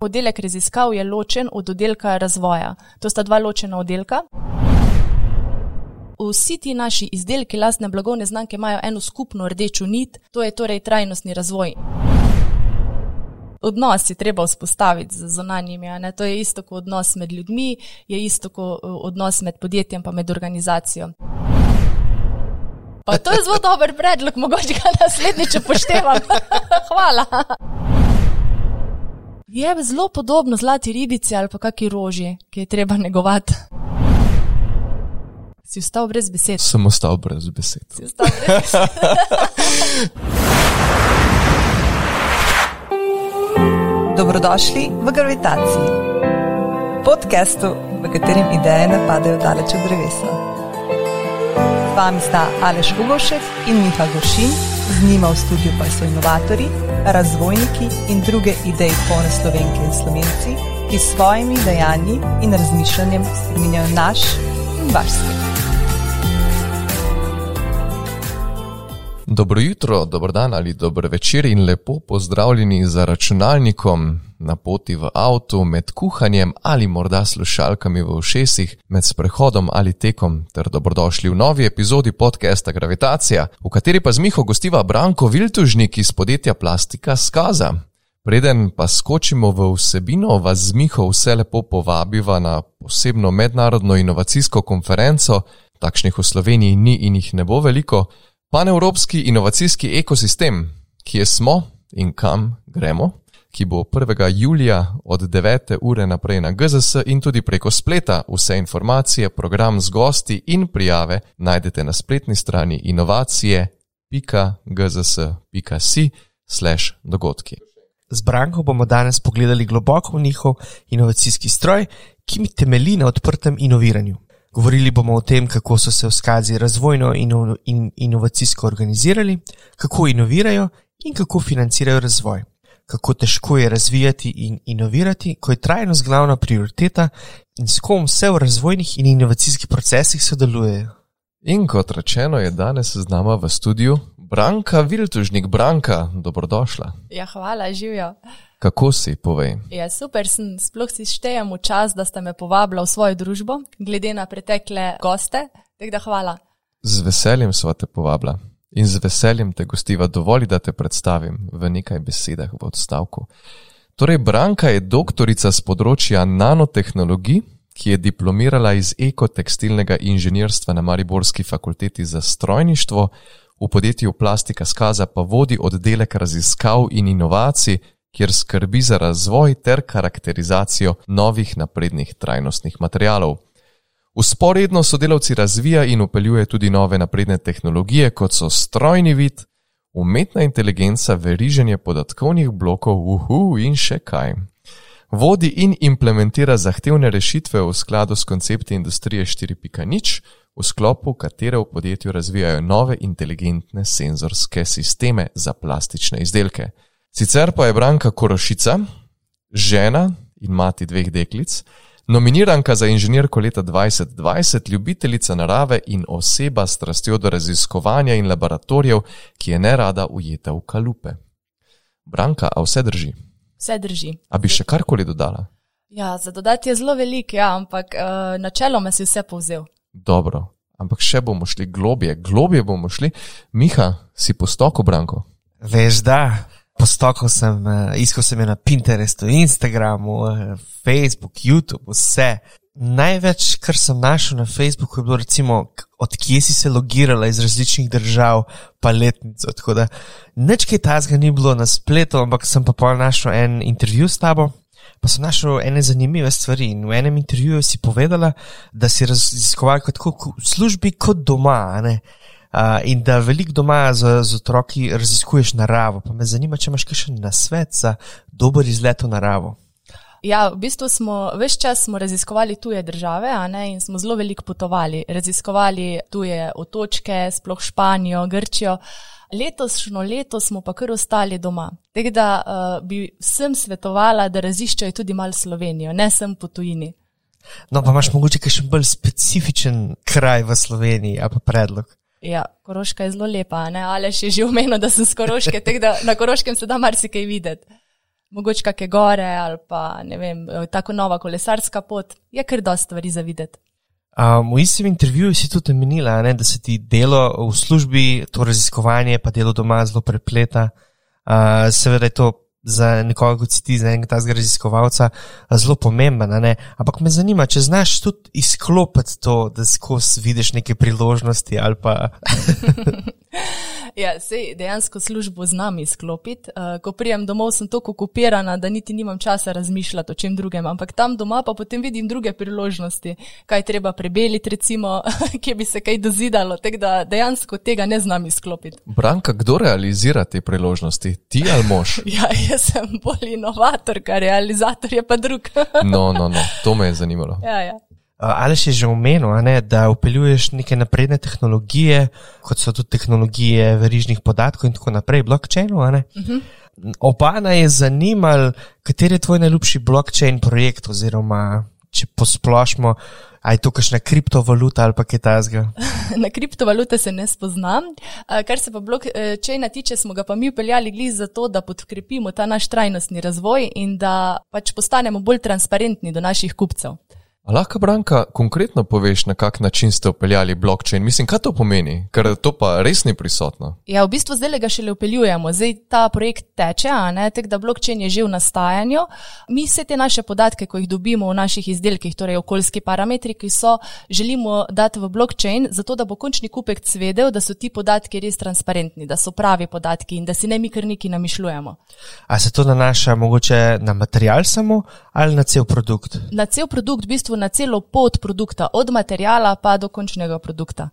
Oddelek raziskav je ločen od oddelka razvoja. To sta dva ločena oddelka. Vsi ti naši izdelki, lastne blagovne znamke, imajo eno skupno rdečo nit, to je torej trajnostni razvoj. Odnos je treba vzpostaviti z zunanjimi. To je isto kot odnos med ljudmi, je isto kot eh, odnos med podjetjem in med organizacijo. Pa to je zelo dober predlog, mogoče ga naslednjič upoštevam. Hvala. Je zelo podobno zlati ribici ali pa kakšni roži, ki je treba negovati. Si ostal brez besed. Sem ostal brez besed. Si ostal brez besed. Dobrodošli v Gravitaciji, podkastu, v katerem ideje ne padajo daleč od drevesa. Z vami sta Aleš Ugošek in Miha Gošin, z njima v studiu pa so inovatori, razvojniki in druge ideje polne slovenke in slovenci, ki s svojimi dejanji in razmišljanjem spremenjajo naš in vaš svet. Dobro jutro, dobro dan ali dobro večer in lepo pozdravljeni za računalnikom, na poti v avtu, med kuhanjem ali morda slušalkami v ušesih, med sprehodom ali tekom, ter dobrodošli v novi epizodi podcasta Gravitacija, v kateri pa z Miho gostiva Branko Viltužnik iz podjetja Plastika Skaza. Preden pa skočimo v vsebino, vas z Miho vse lepo povabiva na posebno mednarodno inovacijsko konferenco, takšnih v Sloveniji ni in jih ne bo veliko. Panevropski inovacijski ekosistem, kje smo in kam gremo, ki bo 1. julija od 9. ure naprej na GZS in tudi preko spleta. Vse informacije, program z gosti in prijave najdete na spletni strani inovacije.gzs.si/slash dogodki. Z Branko bomo danes pogledali globoko v njihov inovacijski stroj, ki mi temelji na odprtem inoviranju. Govorili bomo o tem, kako so se v skazi razvojno in in inovacijsko organizirali, kako inovirajo in kako financirajo razvoj. Kako težko je razvijati in inovirati, ko je trajnost glavna prioriteta in s kom vse v razvojnih in inovacijskih procesih sodelujejo. In kot rečeno, je danes z nama v studiu Branka Viltužnik. Branka, dobrodošla. Ja, hvala, živijo. Kako si, povej? Ja, super, sem, sploh si štejem v čas, da ste me povabili v svojo družbo, glede na pretekle goste. Tako da hvala. Z veseljem sva te povabila in z veseljem te gostiva dovoli, da te predstavim v nekaj besedah v odstavku. Torej, Branka je doktorica z področja nanotehnologij, ki je diplomirala iz ekotekstilnega inženirstva na Mariborski fakulteti za strojništvo, v podjetju Plastika Skaza pa vodi oddelek raziskav in inovacij kjer skrbi za razvoj ter karakterizacijo novih naprednih trajnostnih materialov. Usporedno sodelavci razvija in upeljuje tudi nove napredne tehnologije, kot so strojni vid, umetna inteligenca, veriženje podatkovnih blokov, uhu in še kaj. Vodi in implementira zahtevne rešitve v skladu s koncepti industrije 4.0, v sklopu katere v podjetju razvijajo nove inteligentne senzorske sisteme za plastične izdelke. Sicer pa je Branka Korošica, žena in mati dveh deklic, nominiranka za inženirko leta 2020, ljubiteljica narave in oseba s strastjo do raziskovanja in laboratorijev, ki je ne rada ujeta v kalupe. Branka, a vse drži? Vse drži. A bi še karkoli dodala? Ja, za dodati je zelo velik, ja, ampak uh, načeloma si vse povzel. Dobro, ampak še bomo šli globje, globje bomo šli. Miha, si postoko, Branko? Veš, da. Postokal sem, uh, iskal sem je na Pinterestu, Instagramu, uh, Facebooku, YouTube, vse. Največ, kar sem našel na Facebooku, je bilo, recimo, odkje si se logirala iz različnih držav, pa letnico. Tako da nič kaj tazga ni bilo na spletu, ampak sem pa pa našel en intervju s tabo. Pa sem našel ene zanimive stvari in v enem intervjuju si povedala, da si raziskovala tako v službi kot doma. Ne? In da veliko doma z, z otroki raziskuješ naravo. Pa me zanima, če imaš še na svet za dober izlet v naravo. Ja, v bistvu smo več čas smo raziskovali tuje države ne, in smo zelo veliko potovali. Raziskovali tuje otočke, sploh Španijo, Grčijo. Letošnjo leto smo pa kar ostali doma. Tako da uh, bi vsem svetovala, da raziščajo tudi malo Slovenijo, ne sem po tujini. No, pa imaš mogoče še bolj specifičen kraj v Sloveniji, a pa predlog. Ja, Koroška je zelo lepa, ne? ali še že omenil, da sem z Koroške, tako da na Koroškem se da marsikaj videti. mogoče kakšne gore ali pa ne vem, tako nova kolesarska pot, je kar dosta stvari za videti. Um, v istem intervjuju si tudi menila, ne, da se ti delo v službi, to raziskovanje, pa delo doma zelo prepleta. Uh, seveda je to za nekoga, kot si ti, za enega tazga raziskovalca, zelo pomembno. Ampak me zanima, če znaš tudi izklopiti to, da skozi vidiš neke priložnosti ali pa. Ja, sej dejansko službo znam izklopiti. Uh, ko prijem domov, sem tako okupirana, da niti nimam časa razmišljati o čem drugem. Ampak tam doma pa potem vidim druge priložnosti, kaj treba prebeliti, recimo, kje bi se kaj dozidalo. Tako da dejansko tega ne znam izklopiti. Branka, kdo realizira te priložnosti? Ti ali mož? ja, jaz sem bolj inovator, kar realizator je pa drug. no, no, no, to me je zanimalo. Ja, ja. Ali si že omenil, ne, da upeljuješ neke napredne tehnologije, kot so tudi tehnologije verižnih podatkov in tako naprej, blockchainu? Uh -huh. Oba naj je zanimal, kateri je tvoj najljubši blockchain projekt, oziroma če posplošimo, je to kakšna kriptovaluta ali pa kaj tasga. Na kriptovalute se ne spoznam. Kar se pa blockchaina tiče, smo ga pa mi upeljali gliz za to, da podkrepimo ta naš trajnostni razvoj in da pač postanemo bolj transparentni do naših kupcev. A lahko, Branka, konkretno poveš, na kak način ste upeljali blockchain? Mislim, kaj to pomeni, ker to pa res ni prisotno. Ja, v bistvu zdaj ga šele upeljujemo, zdaj ta projekt teče, tek da blockchain je že v nastajanju. Mi vse te naše podatke, ko jih dobimo v naših izdelkih, torej okoljski parametri, ki so, želimo dati v blockchain, zato da bo končni kupek cvedel, da so ti podatki res transparentni, da so pravi podatki in da si ne mi kar neki namišljujemo. A se to nanaša mogoče na material samo ali na cel produkt? Na cel produkt, v bistvu na celo pot produkta, od materijala pa do končnega produkta.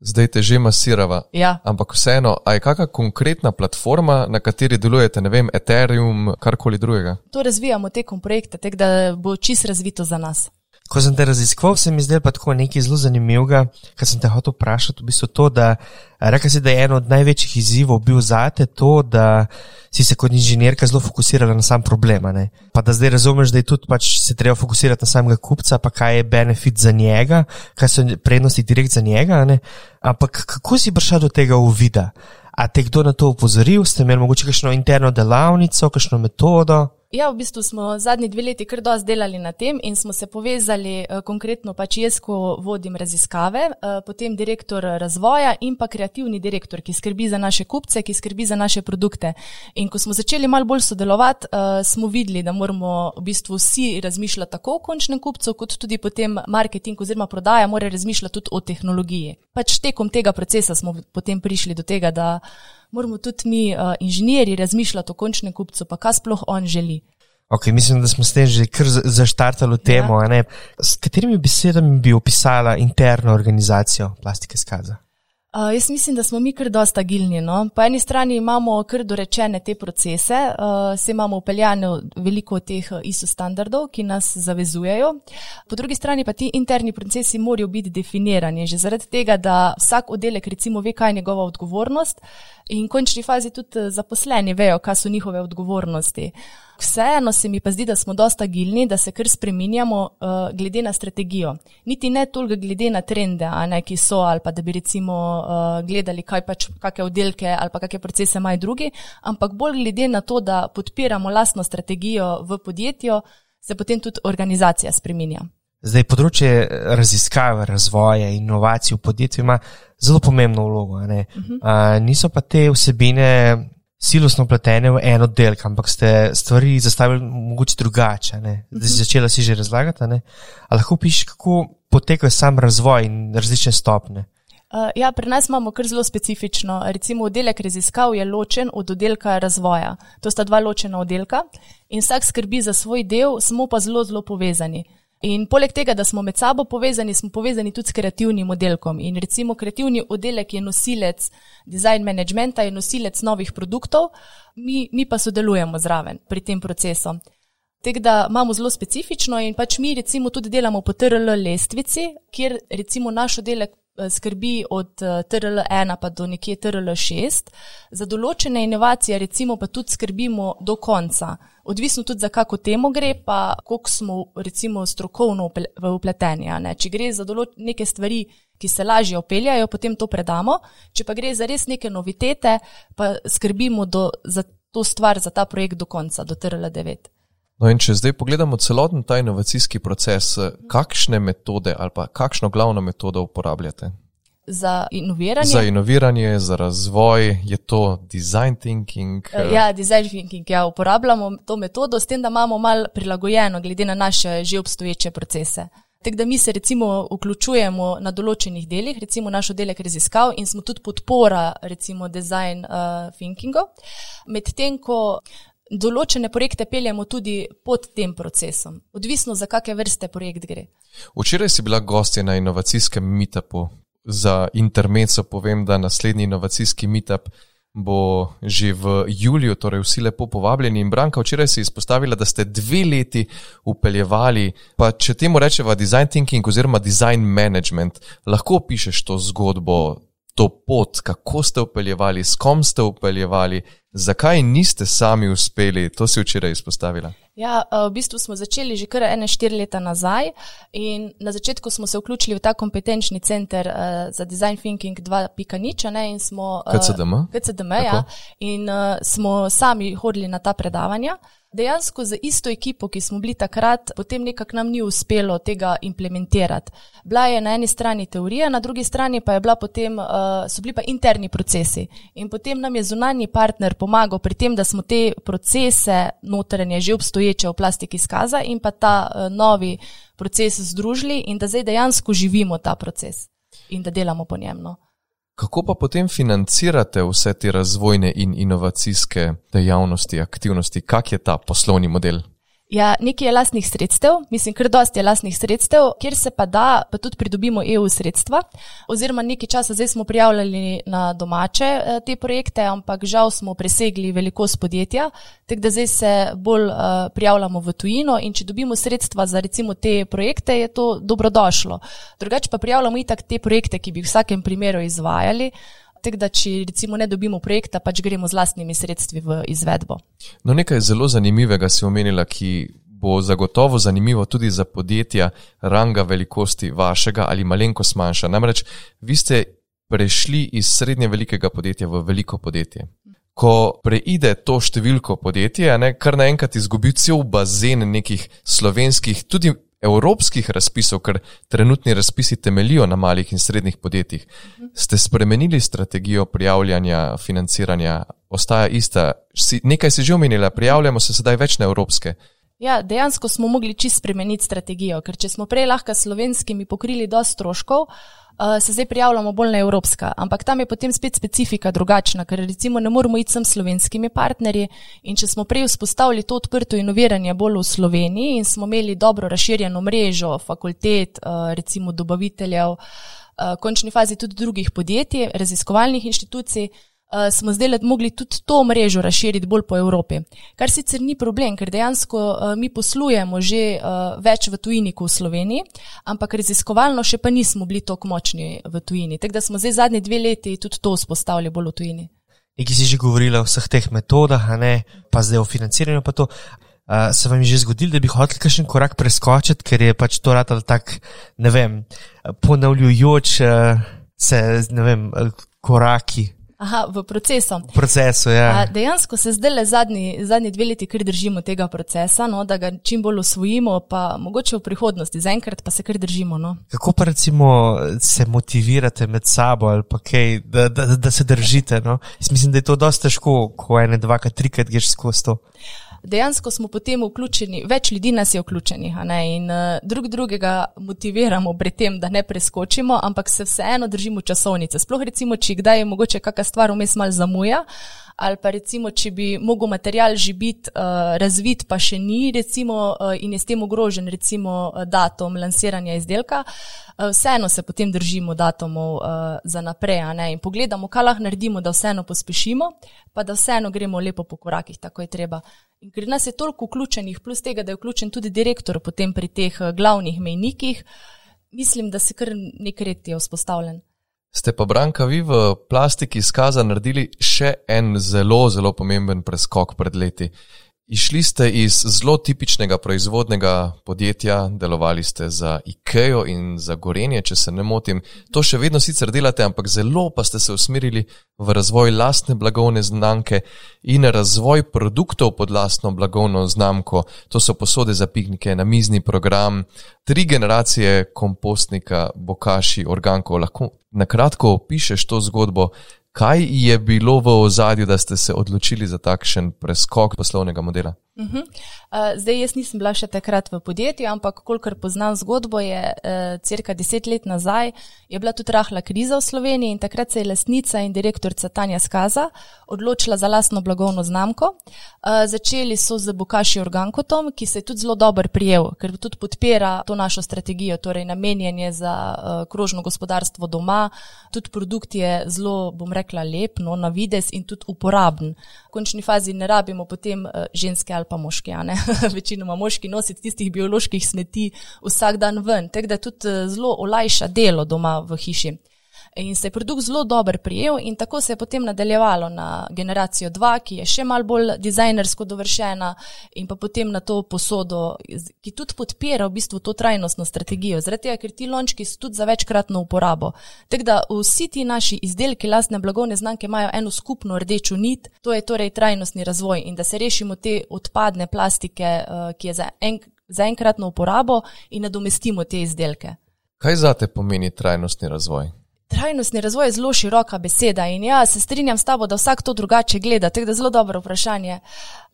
Zdaj te že masirava. Ja. Ampak vseeno, a je kakšna konkretna platforma, na kateri delujete, ne vem, Ethereum, karkoli drugega? To razvijamo tekom projekta, tako da bo čist razvito za nas. Ko sem te raziskoval, se mi zdelo pa tako nekaj zelo zanimivega, kar sem te hotel vprašati. V bistvu to, da rekel si, da je eno od največjih izzivov bil zate to, da si se kot inženirka zelo fokusirala na sam problem. Ne? Pa da zdaj razumeš, da je tudi pač se treba fokusirati na samega kupca, pa kaj je benefit za njega, kaj so prednosti direkt za njega. Ne? Ampak kako si prišel do tega uvida? A te kdo na to upozoril, ste imeli mogoče kakšno interno delavnico, kakšno metodo? Ja, v bistvu smo zadnji dve leti kar dosti delali na tem in smo se povezali eh, konkretno pač jaz, ko vodim raziskave, eh, potem direktor razvoja in pa kreativni direktor, ki skrbi za naše kupce, ki skrbi za naše produkte. In ko smo začeli malo bolj sodelovati, eh, smo videli, da moramo v bistvu vsi razmišljati tako o končnem kupcu, kot tudi potem marketing oziroma prodaja mora razmišljati tudi o tehnologiji. Pač tekom tega procesa smo potem prišli do tega, da moramo tudi mi, uh, inženirji, razmišljati o končnem kupcu, pa kaj sploh on želi. Okay, mislim, da smo s tem že kar zaštartali temo. Ja. S katerimi besedami bi opisala interno organizacijo plastike skaza? Uh, jaz mislim, da smo mi kar dosta agilni. No? Po eni strani imamo kar dorečene te procese, uh, se imamo upeljane veliko teh ISO standardov, ki nas zavezujejo. Po drugi strani pa ti interni procesi morajo biti definirani, že zaradi tega, da vsak oddelek recimo ve, kaj je njegova odgovornost in v končni fazi tudi zaposleni vejo, kaj so njihove odgovornosti. Uh, vseeno se mi pa zdi, da smo dosta gilni, da se kar spreminjamo uh, glede na strategijo. Niti ne toliko glede na trende, ne, ki so, ali pa da bi recimo uh, gledali, kaj pač, kakšne oddelke ali pa kakšne procese imajo drugi, ampak bolj glede na to, da podpiramo lastno strategijo v podjetju, se potem tudi organizacija spreminja. Zdaj, področje raziskave, razvoja in inovacij v podjetju ima zelo pomembno vlogo. Uh -huh. uh, niso pa te vsebine silosno pletene v en oddelek, ampak ste stvari zastavili mogoče drugače. Zdaj si začela si že razlagati, ali lahko pišeš, kako poteka sam razvoj in različne stopne. Uh, ja, pri nas imamo kar zelo specifično. Recimo, oddelek raziskav je ločen od oddelka razvoja. To sta dva ločena oddelka in vsak skrbi za svoj del, smo pa zelo, zelo povezani. In poleg tega, da smo med sabo povezani, smo povezani tudi s kreativnim oddelkom. In recimo, kreativni oddelek je nosilec design managementa, je nosilec novih produktov, mi, mi pa sodelujemo zraven pri tem procesu. Tako da imamo zelo specifično in pač mi recimo tudi delamo po TRL lestvici, kjer recimo naš oddelek skrbi od eh, TRL1 pa do nekje TRL6. Za določene inovacije recimo pa tudi skrbimo do konca. Odvisno tudi za kako temo gre, pa koliko smo recimo strokovno upleteni. Če gre za neke stvari, ki se lažje opeljajo, potem to predamo. Če pa gre za res neke novitete, pa skrbimo do, za to stvar za ta projekt do konca, do TRL9. No in če zdaj pogledamo celoten ta inovacijski proces, kakšne metode ali pa kakšno glavno metodo uporabljate? Za inoviranje. Za inoviranje, za razvoj, je to design thinking. Uh, ja, design thinking. Ja, uporabljamo to metodo s tem, da imamo mal prilagojeno glede na naše že obstoječe procese. Tako da mi se recimo vključujemo na določenih delih, recimo naš oddelek raziskav in smo tudi podpora recimo design uh, thinkingu. Medtem ko določene projekte peljemo tudi pod tem procesom, odvisno za kakšne vrste projekt gre. Včeraj si bila gostja na inovacijskem meetupu. Za intermezzo povem, da naslednji inovacijski meetup bo že v juliju, torej vsi lepo povabljeni. In Branka, včeraj si izpostavila, da ste dve leti upeljevali, pa če temu rečeva design thinking oziroma design management, lahko pišeš to zgodbo, to pot, kako ste upeljevali, s kom ste upeljevali, zakaj niste sami uspeli, to si včeraj izpostavila. Ja, v bistvu smo začeli že kar ene štiri leta nazaj in na začetku smo se vključili v ta kompetenčni center uh, za design thinking 2.0 in smo. Uh, KCDM. KCDM, ja. In uh, smo sami hodili na ta predavanja. Dejansko za isto ekipo, ki smo bili takrat, potem nekako nam ni uspelo tega implementirati. Bila je na eni strani teorija, na drugi strani pa, potem, uh, so bili pa interni procesi. In potem nam je zunanji partner pomagal pri tem, da smo te procese notranje že obstoječe v plastiki skaza in pa ta uh, novi proces združili in da zdaj dejansko živimo ta proces in da delamo po njem. No. Kako pa potem financirate vse te razvojne in inovacijske dejavnosti, aktivnosti? Kak je ta poslovni model? Ja, nekaj je lastnih sredstev, mislim, kar dosti je lastnih sredstev, kjer se pa da, pa tudi pridobimo EU sredstva. Oziroma, nekaj časa zdaj smo prijavljali na domače eh, te projekte, ampak žal smo presegli velikost podjetja, tako da zdaj se bolj uh, prijavljamo v tujino in če dobimo sredstva za recimo te projekte, je to dobrodošlo. Drugače pa prijavljamo itak te projekte, ki bi v vsakem primeru izvajali. Tako da, če recimo ne dobimo projekta, pač gremo z lastnimi sredstvi v izvedbo. No, nekaj zelo zanimivega si omenila, ki bo zagotovo zanimivo tudi za podjetja ranga velikosti vašega ali malenkost manjša. Namreč vi ste prešli iz srednje velikega podjetja v veliko podjetje. Ko preide to številko podjetja, ne, kar naenkrat izgubi cel bazen nekih slovenskih, tudi evropskih razpisov, ker trenutni razpisi temelijo na malih in srednjih podjetjih, ste spremenili strategijo prijavljanja, financiranja, ostaja ista. Si, nekaj si že omenila, prijavljamo se sedaj več na evropske. Ja, dejansko smo mogli čist spremeniti strategijo, ker če smo prej lahko slovenskimi pokrili dosti stroškov, uh, se zdaj prijavljamo bolj na evropska, ampak tam je potem spet specifika drugačna, ker recimo ne moramo iti sem slovenskimi partnerji in če smo prej vzpostavili to odprto inoviranje bolj v Sloveniji in smo imeli dobro razširjeno mrežo fakultet, uh, recimo dobaviteljev, v končni fazi tudi drugih podjetij, raziskovalnih inštitucij, uh, smo zdaj mogli tudi to mrežo razširiti bolj po Evropi. Kar sicer ni problem, ker dejansko uh, mi poslujemo že uh, več v tujini kot v Sloveniji, ampak raziskovalno še pa nismo bili tako močni v tujini. Tako da smo zdaj zadnji dve leti tudi to vzpostavili bolj v tujini. Nekaj si že govorila o vseh teh metodah, ne? pa zdaj o financiranju. Uh, se vam je že zgodilo, da bi hotel kakšen korak preskočiti, ker je pač to rado tako, ne vem, ponavljajoč uh, se, ne vem, koraki. Aha, v procesu. V procesu, ja. Dejansko se zdaj le zadnji, zadnji dve leti, ker držimo tega procesa, no, da ga čim bolj usvojimo, pa mogoče v prihodnosti, zaenkrat pa se kar držimo. No. Kako pa recimo se motivirate med sabo ali pa kaj, da, da, da se držite? No? Mislim, da je to dosta težko, ko ene, dvakrat, trikrat greš skozi to dejansko smo potem vključeni, več ljudi nas je vključenih in uh, drug drugega motiviramo pri tem, da ne preskočimo, ampak se vseeno držimo časovnice. Sploh recimo, če kdaj je mogoče kakšna stvar vmes mal zamuja. Ali pa recimo, če bi mogel material že biti uh, razvit, pa še ni, recimo, uh, in je s tem ogrožen, recimo, datum lansiranja izdelka, uh, vseeno se potem držimo datumov uh, za naprej in pogledamo, kaj lahko naredimo, da vseeno pospešimo, pa da vseeno gremo lepo po korakih, tako je treba. In ker nas je toliko vključenih, plus tega, da je vključen tudi direktor potem pri teh eh, glavnih mejnikih, mislim, da se kar nek red je vzpostavljen. Ste pa, Branka, vi v plastiki izkaza naredili še en zelo, zelo pomemben preskok pred leti. Išli ste iz zelo tipičnega proizvodnega podjetja, delovali ste za IKEA in za Gorenje, če se ne motim. To še vedno sicer delate, ampak zelo pa ste se usmerili v razvoj lastne blagovne znamke in razvoj produktov pod lastno blagovno znamko. To so posode za piknike, namizni program, tri generacije kompostnika, bokaši, organkov. Lahko na kratko opišeš to zgodbo, Kaj je bilo v ozadju, da ste se odločili za takšen preskok poslovnega modela? Uh -huh. Uh, zdaj, jaz nisem bila še takrat v podjetju, ampak kolikor poznam zgodbo, je uh, cirka deset let nazaj bila tudi rahla kriza v Sloveniji in takrat se je lasnica in direktorica Tanja Skaza odločila za lastno blagovno znamko. Uh, začeli so z Bukaši Organkotom, ki se je tudi zelo dober prijel, ker tudi podpira to našo strategijo, torej namenjanje za krožno gospodarstvo doma. Tudi produkt je zelo, bom rekla, lep, no, na vides in tudi uporaben. V končni fazi ne rabimo potem ženske ali pa moški, večinoma moški nositi tistih bioloških smeti vsak dan ven, tako da tudi eh, zelo olajša delo doma v hiši. In se je produkt zelo dobro prijel, in tako se je potem nadaljevalo na generacijo 2, ki je še malo bolj dizajnersko dovršena, in pa potem na to posodo, ki tudi podpira v bistvu to trajnostno strategijo. Zaradi tega, ker ti lončki so tudi za večkratno uporabo. Tako da vsi ti naši izdelki, lastne blagovne znamke, imajo eno skupno rdečo nit, to je torej trajnostni razvoj in da se rešimo te odpadne plastike, eh, ki je za, en, za enkratno uporabo in nadomestimo te izdelke. Kaj zate pomeni trajnostni razvoj? Trajnostni razvoj je zelo široka beseda in ja, se strinjam s tabo, da vsak to drugače gleda. Tako da zelo dobro vprašanje.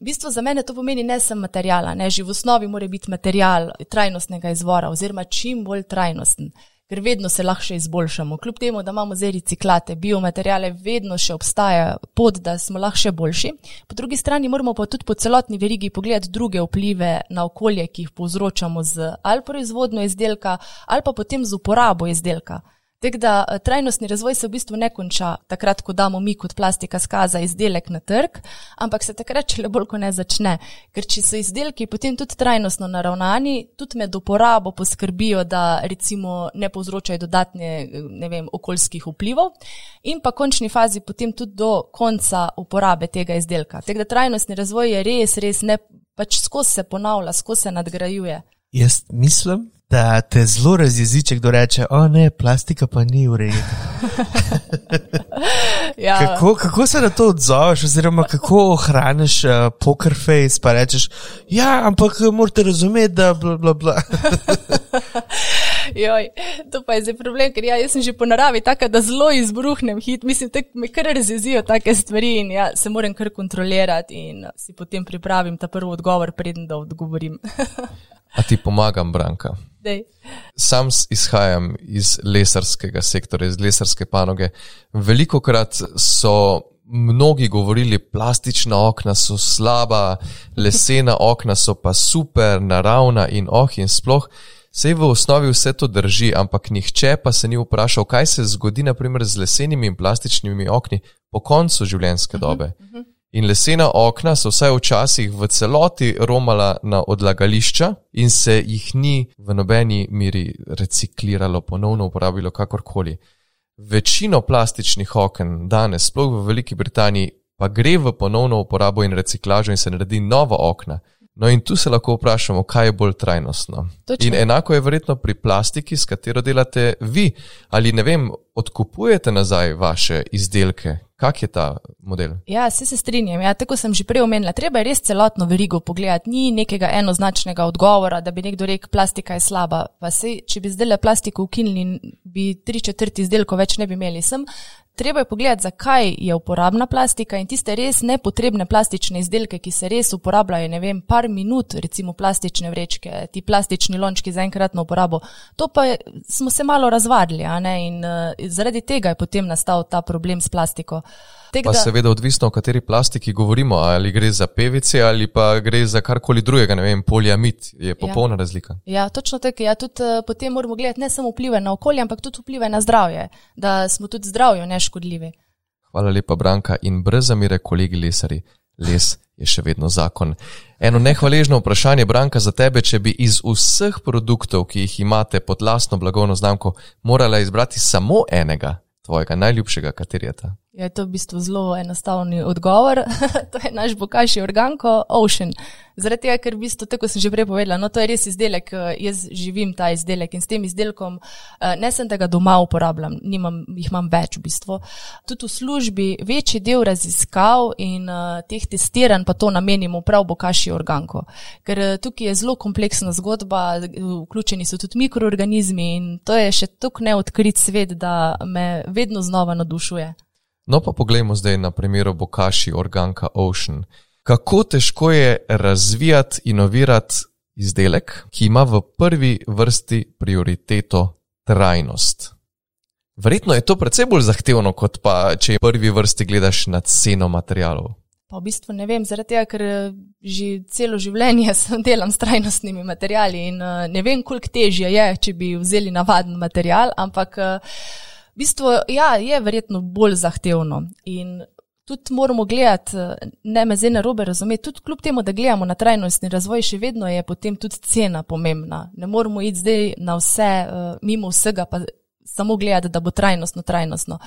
V bistvu za mene to pomeni ne samo materijala, ne že v osnovi mora biti material trajnostnega izvora oziroma čim bolj trajnosten, ker vedno se lahko še izboljšamo. Kljub temu, da imamo zdaj reciklate, biomaterijale, vedno še obstaja pot, da smo lahko še boljši. Po drugi strani moramo pa tudi po celotni verigi pogledati druge vplive na okolje, ki jih povzročamo z ali proizvodno izdelka ali pa potem z uporabo izdelka. Tako da eh, trajnostni razvoj se v bistvu ne konča takrat, ko damo mi kot plastika skaza izdelek na trg, ampak se takrat še le bolj, ko ne začne. Ker če so izdelki potem tudi trajnostno naravnani, tudi med uporabo poskrbijo, da recimo ne povzročajo dodatne, ne vem, okoljskih vplivov in pa končni fazi potem tudi do konca uporabe tega izdelka. Tako da trajnostni razvoj je res, res ne, pač skozi se ponavlja, skozi se nadgrajuje. Jaz mislim, da te zelo razjezi, če kdo reče: O ne, plastika pa ni urejena. ja. kako, kako se na to odzoveš, oziroma kako ohraniš uh, poker face, pa rečeš: Ja, ampak morate razumeti, da bla bla bla. Joj, to pa je zdaj problem, ker ja, jaz sem že po naravi taka, da zelo izbruhnem hit, mislim, da me kar razjezijo take stvari in ja, se moram kar kontrolirati in si potem pripravim ta prvi odgovor, preden da odgovorim. A ti pomagam, Branka? Dej. Sam izhajam iz lesarskega sektorja, iz lesarske panoge. Veliko krat so mnogi govorili, plastična okna so slaba, lesena okna so pa super, naravna in oh in sploh. Sej v osnovi vse to drži, ampak nihče pa se ni vprašal, kaj se zgodi naprimer z lesenimi in plastičnimi okni po koncu življenjske dobe. Uh -huh, uh -huh. In lesena okna so vsaj včasih v celoti romala na odlagališča in se jih ni v nobeni miri recikliralo, ponovno uporabilo kakorkoli. Večino plastičnih oken danes, sploh v Veliki Britaniji, pa gre v ponovno uporabo in reciklažo in se naredi nova okna. No, in tu se lahko vprašamo, kaj je bolj trajnostno. Točno. In enako je verjetno pri plastiki, s katero delate vi. Ali ne vem, odkupujete nazaj vaše izdelke, Kak je ta model? Ja, se, se strinjam. Ja, tako sem že prej omenila. Treba je res celotno verigo pogledati. Ni nekega enoznačnega odgovora, da bi nekdo rekel, plastika je slaba. Sej, če bi zdaj le plastiko ukinili, bi tri četrti izdelkov več ne bi imeli. Sem treba je pogledati, zakaj je uporabna plastika in tiste res nepotrebne plastične izdelke, ki se res uporabljajo, ne vem, par minut, recimo plastične vrečke, ti plastični lončki za enkratno uporabo. To pa je, smo se malo razvadili in uh, zaradi tega je potem nastal ta problem s plastiko. Tek, pa da... seveda odvisno, o kateri plastiki govorimo, ali gre za pevice ali pa gre za karkoli drugega, ne vem, poliamid, je popolna ja. razlika. Ja, točno tako. Ja, tudi uh, potem moramo gledati ne samo vplive na okolje, ampak tudi vplive na zdravje, da smo tudi zdravju neškodljivi. Hvala lepa, Branka, in brez zamire, kolegi lesari, les je še vedno zakon. Eno nehvaležno vprašanje, Branka, za tebe, če bi iz vseh produktov, ki jih imate pod lastno blagovno znamko, morala izbrati samo enega, tvojega najljubšega, kater je ta? Je to v bistvu zelo enostavni odgovor. to je naš bokaši organko Ocean. Zaradi tega, ker v bistvu, tako sem že prej povedala, no to je res izdelek, eh, jaz živim ta izdelek in s tem izdelkom eh, ne sem tega doma uporabljam, nimam, jih več v bistvu. Tudi v službi večji del raziskav in uh, teh testiranj pa to namenimo prav bokaši organko. Ker tukaj je zelo kompleksna zgodba, vključeni so tudi mikroorganizmi in to je še tako neodkrit svet, da me vedno znova nadušuje. No, pa poglejmo zdaj na primeru Bokaši Organka Ocean. Kako težko je razvijati, inovirati izdelek, ki ima v prvi vrsti prioriteto trajnost? Verjetno je to precej bolj zahtevno, kot pa če v prvi vrsti gledaš na ceno materijalov. Pa v bistvu ne vem, zaradi tega, ker že celo življenje delam s trajnostnimi materijali in ne vem, koliko težje je, če bi vzeli navaden material, ampak v bistvu, ja, je verjetno bolj zahtevno. In tudi moramo gledati, ne me zdaj na robe razumeti, tudi kljub temu, da gledamo na trajnostni razvoj, še vedno je potem tudi cena pomembna. Ne moramo iti zdaj na vse, uh, mimo vsega, pa samo gledati, da bo trajnostno, trajnostno.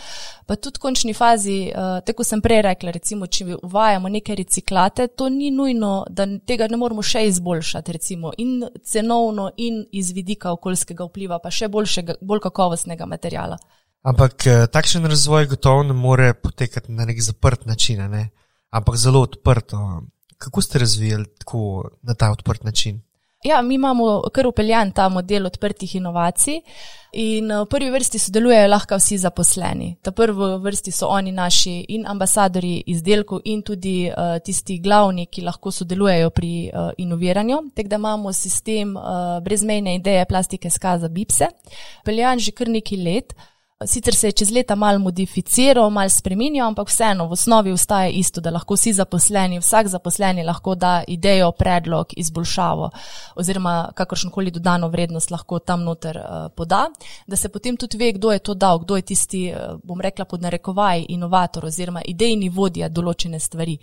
Pa tudi v končni fazi, uh, tako sem prej rekla, recimo, če uvajamo neke reciklate, to ni nujno, da tega ne moramo še izboljšati, recimo, in cenovno, in iz vidika okoljskega vpliva, pa še boljšega, bolj kakovostnega materijala. Ampak eh, takšen razvoj gotovo ne more potekati na nek zaprt način, ne? ampak zelo odprto. Kako ste razvijali tako na ta odprt način? Ja, mi imamo kar upeljan ta model odprtih inovacij in eh, v prvi vrsti sodelujejo lahko vsi zaposleni. Ta prvi vrsti so oni naši in ambasadori izdelkov in tudi uh, tisti glavni, ki lahko sodelujejo pri uh, inoviranju. Tako da imamo sistem uh, brezmejne ideje plastike skaza Bipse, peljan že kar nekaj let. Sicer se je čez leta mal modificiral, mal spremenil, ampak vseeno v osnovi ostaja isto, da lahko vsi zaposleni, vsak zaposleni lahko da idejo, predlog, izboljšavo oziroma kakršnokoli dodano vrednost lahko tam noter uh, poda, da se potem tudi ve, kdo je to dal, kdo je tisti, uh, bom rekla pod narekovaj, inovator oziroma idejni vodja določene stvari.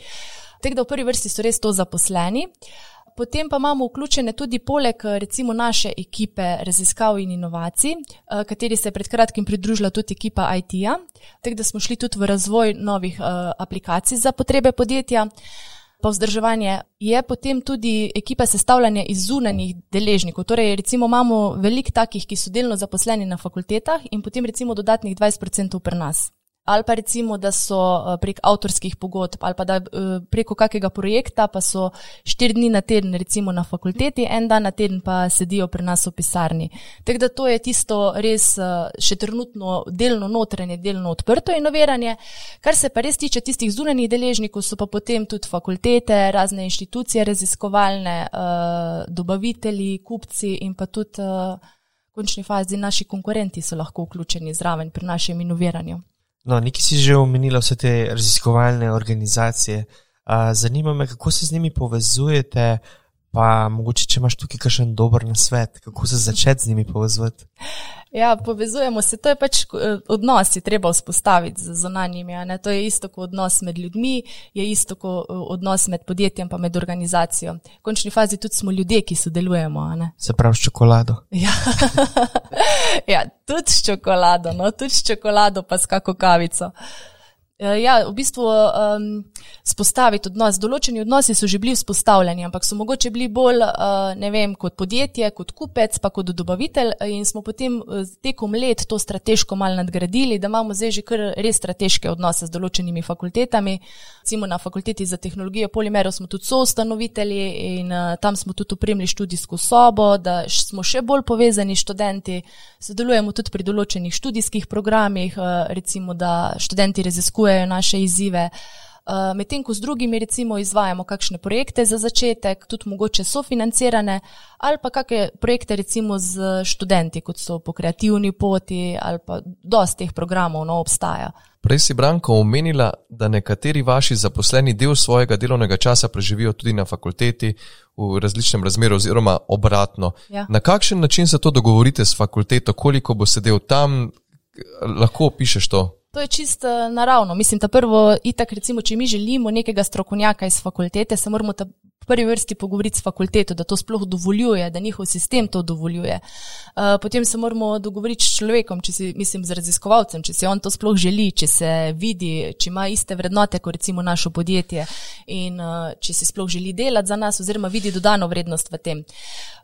Tako da v prvi vrsti so res to zaposleni. Uh, Potem pa imamo vključene tudi poleg recimo naše ekipe raziskav in inovacij, eh, kateri se je pred kratkim pridružila tudi ekipa IT-ja, tako da smo šli tudi v razvoj novih uh, aplikacij za potrebe podjetja. Pa vzdrževanje je potem tudi ekipa sestavljanja iz zunanjih deležnikov. Torej, recimo imamo veliko takih, ki so delno zaposleni na fakultetah in potem recimo dodatnih 20% pri nas ali pa recimo, da so eh, prek avtorskih pogodb, ali pa da eh, preko kakega projekta, pa so štiri dni na teden, recimo na fakulteti, en dan na teden pa sedijo pri nas v pisarni. Tako da to je tisto res eh, še trenutno delno notranje, delno odprto inoviranje. Kar se pa res tiče tistih zunanjih deležnikov, so pa potem tudi fakultete, razne inštitucije raziskovalne, dobavitelji, kupci in pa tudi. V končni fazi naši konkurenti so lahko vključeni zraven pri našem inoviranju. No, nekaj si že omenila, vse te raziskovalne organizacije. Zanima me, kako se z njimi povezujete, pa mogoče, če imaš tukaj kakšen dober nasvet, kako se začeti z njimi povezovati. Ja, povezujemo se, to je pač eh, odnos, ki treba vzpostaviti z zonanjimi. To je isto kot odnos med ljudmi, je isto kot eh, odnos med podjetjem in med organizacijo. V končni fazi tudi smo ljudje, ki sodelujemo. Se pravi, s čokolado. Ja. ja, tudi s čokolado, no, tudi s čokolado, pa s kako kavico. Eh, ja, v bistvu um, spostaviti odnos. Določeni odnosi so že bili vzpostavljeni, ampak so mogoče bili bolj, uh, ne vem, kot podjetje, kot kupec, pa kot dobavitelj in smo potem tekom let to strateško mal nadgradili, da imamo zdaj že kar res strateške odnose z določenimi fakultetami. Recimo na fakulteti za tehnologijo polimerov smo tudi soustanovitelji in uh, tam smo tudi upremili študijsko sobo, da smo še bolj povezani študenti. Sodelujemo tudi pri določenih študijskih programih, uh, recimo da študenti raziskujejo rešujejo naše izzive. Uh, medtem ko z drugimi recimo izvajamo kakšne projekte za začetek, tudi mogoče sofinancirane, ali pa kakšne projekte recimo z študenti, kot so po kreativni poti, ali pa dosti teh programov no, obstaja. Prej si Branko omenila, da nekateri vaši zaposleni del svojega delovnega časa preživijo tudi na fakulteti v različnem razmeru oziroma obratno. Ja. Na kakšen način se to dogovorite s fakulteto, koliko bo sedel tam, lahko opišeš to? To je čisto eh, naravno. Mislim, da prvo, itak, recimo, če mi želimo nekega strokovnjaka iz fakultete, se moramo ta prvi vrsti pogovoriti s fakulteto, da to sploh dovoljuje, da njihov sistem to dovoljuje. Uh, potem se moramo dogovoriti s človekom, če si, mislim, z raziskovalcem, če si on to sploh želi, če se vidi, če ima iste vrednote kot recimo našo podjetje in uh, če si sploh želi delati za nas oziroma vidi dodano vrednost v tem.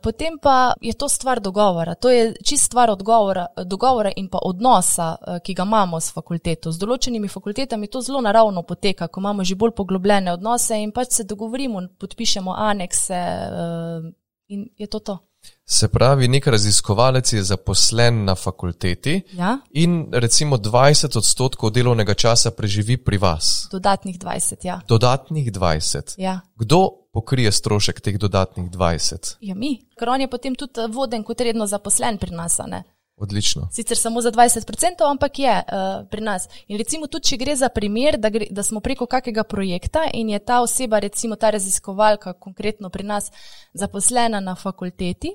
Potem pa je to stvar dogovora. To je čist stvar odgovora, dogovora in pa odnosa, uh, ki ga imamo s fakulteto. Z določenimi fakultetami to zelo naravno poteka, ko imamo že bolj poglobljene odnose in pač se dogovorimo, podpišemo pišemo anekse uh, in je to to. Se pravi, nek raziskovalec je zaposlen na fakulteti ja? in recimo 20 odstotkov delovnega časa preživi pri vas. Dodatnih 20, ja. Dodatnih 20. Ja. Kdo pokrije strošek teh dodatnih 20? Ja, mi. Ker on je potem tudi voden kot redno zaposlen pri nas. Ne? Odlično. Sicer samo za 20%, ampak je uh, pri nas. In recimo tudi, če gre za primer, da, gre, da smo preko kakega projekta in je ta oseba, recimo ta raziskovalka, konkretno pri nas zaposlena na fakulteti,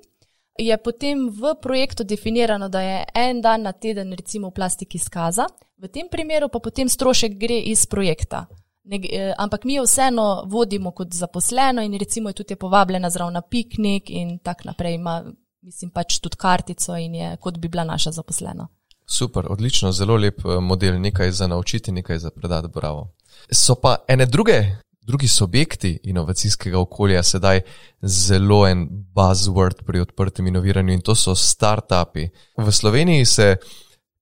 je potem v projektu definirano, da je en dan na teden recimo v plastiki skaza, v tem primeru pa potem strošek gre iz projekta. Ne, eh, ampak mi jo vseeno vodimo kot zaposleno in recimo je tudi je povabljena zraven piknik in tako naprej. Ima mislim, pač tudi kartico in je kot bi bila naša zaposlena. Super, odlično, zelo lep eh, model, nekaj za naučiti, nekaj za predati, bravo. So pa ene druge, drugi subjekti inovacijskega okolja sedaj zelo en buzzword pri odprtem inoviranju in to so startupi. V Sloveniji se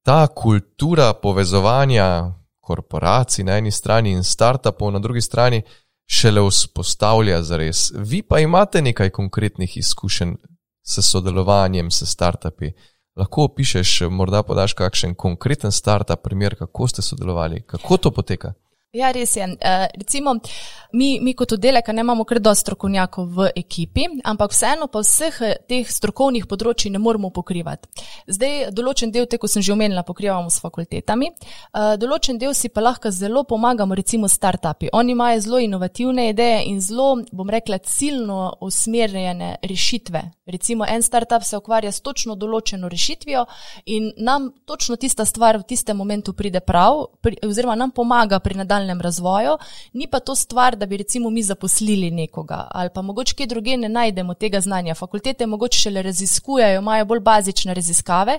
ta kultura povezovanja korporacij na eni strani in startupov na drugi strani šele vzpostavlja zares. Vi pa imate nekaj konkretnih izkušenj s sodelovanjem s startupi. Lahko opišeš, morda podaš kakšen konkreten startup, primer, kako ste sodelovali, kako to poteka? Ja, res je. Uh, recimo, mi, mi kot oddelek ne imamo kar dosti strokovnjakov v ekipi, ampak vseeno pa vseh eh, teh strokovnih področji ne moremo pokrivati. Zdaj, določen del, te, ko sem že omenila, pokrivamo s fakultetami, uh, določen del si pa lahko zelo pomagamo, recimo startupi. Oni imajo zelo inovativne ideje in zelo, bom rekla, ciljno usmerjene rešitve. Recimo, en startup se ukvarja s točno določeno rešitvijo in nam točno tista stvar v tistem momentu pride prav, pri, oziroma nam pomaga pri nadaljevanju nadaljnem razvoju, ni pa to stvar, da bi recimo mi zaposlili nekoga ali pa mogoče kje druge ne najdemo tega znanja. Fakultete mogoče šele raziskujejo, imajo bolj bazične raziskave.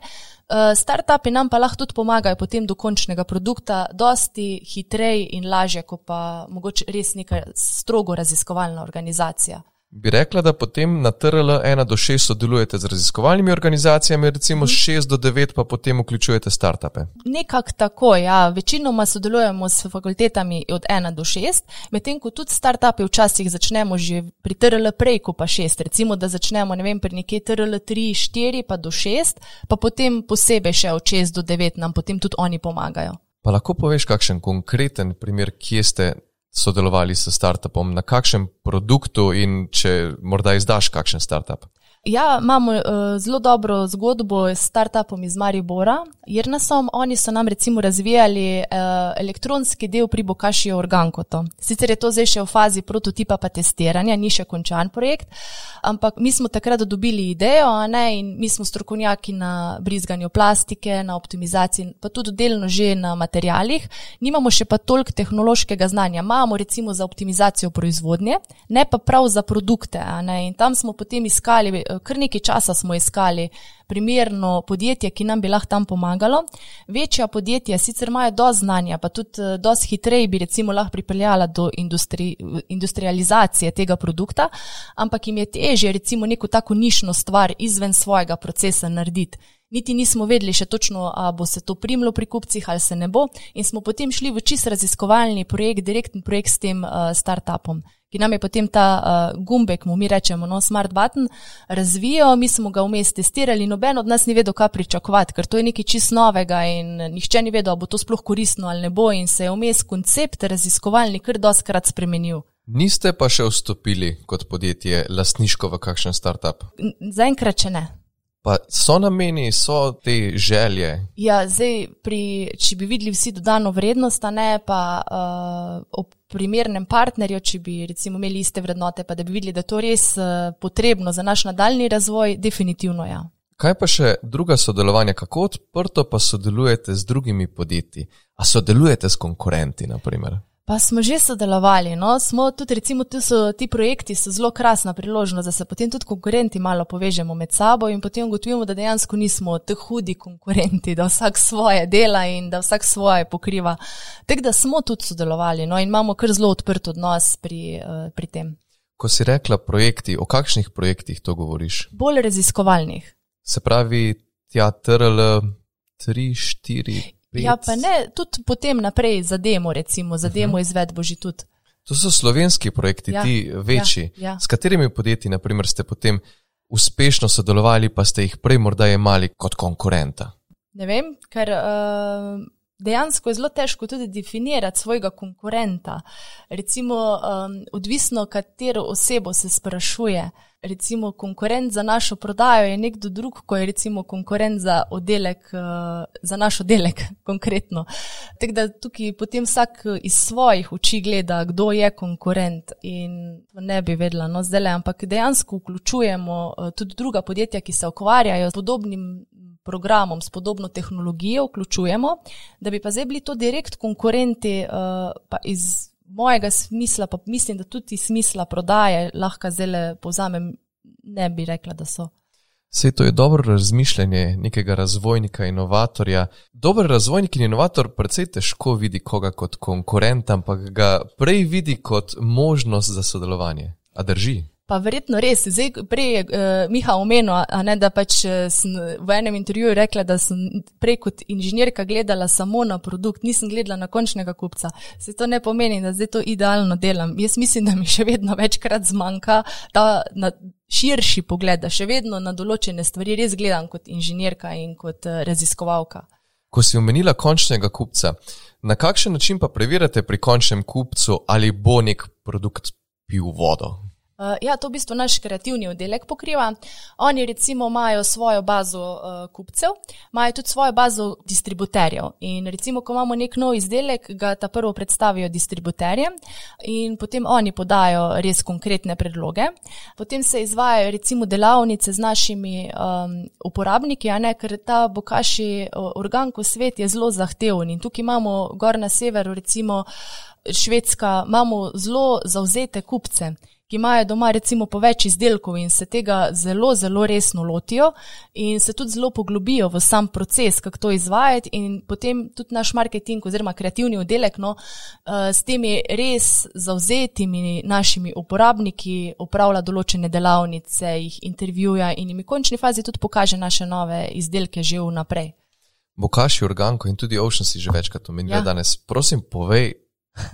Uh, startupi nam pa lahko tudi pomagajo potem do končnega produkta, dosti hitreje in lažje, kot pa mogoče res neka strogo raziskovalna organizacija. Bi rekla, da potem na TRL 1 do 6 sodelujete z raziskovalnimi organizacijami, recimo s 6 do 9 pa potem vključujete startupe? Nekako tako, ja. Večinoma sodelujemo s fakultetami od 1 do 6, medtem ko tudi startupe včasih začnemo že pri TRL prej, ko pa 6. Recimo, da začnemo vem, pri nekje TRL 3, 4 pa do 6, pa potem posebej še od 6 do 9 nam potem tudi oni pomagajo. Pa lahko poveš kakšen konkreten primer, kje ste sodelovali s startupom, na kakšnem produktu in če morda izdaš kakšen startup? Ja, imamo uh, zelo dobro zgodbo s startupom iz Maribora, Irnasom. Oni so nam recimo razvijali uh, elektronski del pri Bokašiju Organkoto. Sicer je to zdaj še v fazi prototipa pa testiranja, ni še končan projekt, ampak mi smo takrat dobili idejo ne, in mi smo strokovnjaki na brizganju plastike, na optimizaciji, pa tudi delno že na materijalih. Nimamo še pa toliko tehnološkega znanja. Imamo recimo za optimizacijo proizvodnje, ne pa prav za produkte. In tam smo potem iskali kar nekaj časa smo iskali primerno podjetje, ki nam bi lahko tam pomagalo. Večja podjetja sicer imajo do znanja, pa tudi eh, dosti hitreje bi recimo lahko pripeljala do industri, industrializacije tega produkta, ampak jim je težje recimo neko tako nišno stvar izven svojega procesa narediti. Niti nismo vedeli še točno, ali bo se to primlo pri kupcih ali se ne bo, in smo potem šli v čist raziskovalni projekt, direktni projekt s tem uh, startupom ki nam je potem ta uh, gumbek, mu mi rečemo, no, smart button, razvijal, mi smo ga vmes testirali, noben od nas ni vedel, kaj pričakovati, ker to je nekaj čist novega in nihče ni vedel, ali bo to sploh koristno ali ne bo in se je vmes koncept raziskovalni kar doskrat spremenil. Niste pa še vstopili kot podjetje lastniško v kakšen startup? Zaenkrat, če ne. Pa so nameni, so te želje. Ja, zdaj, pri, če bi videli vsi dodano vrednost, ne pa uh, ob primernem partnerju, če bi recimo imeli iste vrednote, pa da bi videli, da je to res uh, potrebno za naš nadaljni razvoj, definitivno ja. Kaj pa še druga sodelovanja, kako odprto pa sodelujete z drugimi podjetji? A sodelujete s konkurenti, naprimer? Pa smo že sodelovali. No? Smo tudi, recimo, so, ti projekti so zelo krasna priložnost, da se potem tudi konkurenti malo povežemo med sabo in potem ugotovimo, da dejansko nismo tako hudi konkurenti, da vsak svoje dela in da vsak svoje pokriva. Tako da smo tudi sodelovali no? in imamo kar zelo odprt odnos pri, uh, pri tem. Ko si rekla projekti, o kakšnih projektih to govoriš? Bolj raziskovalnih. Se pravi, tja TRL 3, 4. Pet. Ja, pa ne, tudi potem naprej za demo, recimo, za demo uh -huh. izvedbo že tudi. To so slovenski projekti, ja, ti večji. Ja, ja. S katerimi podjetji, naprimer, ste potem uspešno sodelovali, pa ste jih prej morda imeli kot konkurenta? Ne vem, ker uh, dejansko je zelo težko tudi definirati svojega konkurenta. Recimo, um, odvisno, katero osebo se sprašuje. Recimo, konkurent za našo prodajo je nekdo drug, ko je recimo konkurent za oddelek, uh, za naš oddelek konkretno. Tako da tukaj potem vsak iz svojih oči gleda, kdo je konkurent in ne bi vedela, no zdaj le, ampak dejansko vključujemo uh, tudi druga podjetja, ki se ukvarjajo z podobnim programom, s podobno tehnologijo vključujemo, da bi pa zdaj bili to direkt konkurenti uh, iz mojega smisla, pa mislim, da tudi smisla prodaje, lahko zdaj povzamem, ne bi rekla, da so. Vse to je dobro razmišljanje nekega razvojnika, inovatorja. Dober razvojnik in inovator predvsej težko vidi koga kot konkurenta, ampak ga prej vidi kot možnost za sodelovanje. A drži? Pa verjetno res. Zdaj, prej je uh, Miha omenil, ne, da pač eh, sem v enem intervjuju rekla, da sem prej kot inženirka gledala samo na produkt, nisem gledala na končnega kupca. Se to ne pomeni, da zdaj to idealno delam. Jaz mislim, da mi še vedno večkrat zmanjka ta širši pogled, da še vedno na določene stvari res gledam kot inženirka in kot uh, raziskovalka. Ko si omenila končnega kupca, na kakšen način pa preverjate pri končnem kupcu, ali bo nek produkt pil vodo? Uh, ja, to v bistvu naš kreativni oddelek pokriva. Oni recimo imajo svojo bazo uh, kupcev, imajo tudi svojo bazo distributerjev. In recimo, ko imamo nek nov izdelek, ga ta prvo predstavijo distributerjem in potem oni podajo res konkretne predloge. Potem se izvajajo recimo delavnice z našimi um, uporabniki, ne, ker ta bokaši organko svet je zelo zahteven in tukaj imamo gor na severu recimo Švedska, imamo zelo zauzete kupce ki imajo doma recimo po več izdelkov in se tega zelo, zelo resno lotijo in se tudi zelo poglobijo v sam proces, kako to izvajati in potem tudi naš marketing oziroma kreativni oddelek no, eh, s temi res zauzetimi našimi uporabniki upravlja določene delavnice, jih intervjuja in jim v končni fazi tudi pokaže naše nove izdelke že vnaprej. Bokaši organko in tudi Ocean si že večkrat omenil ja. danes. Prosim, povej,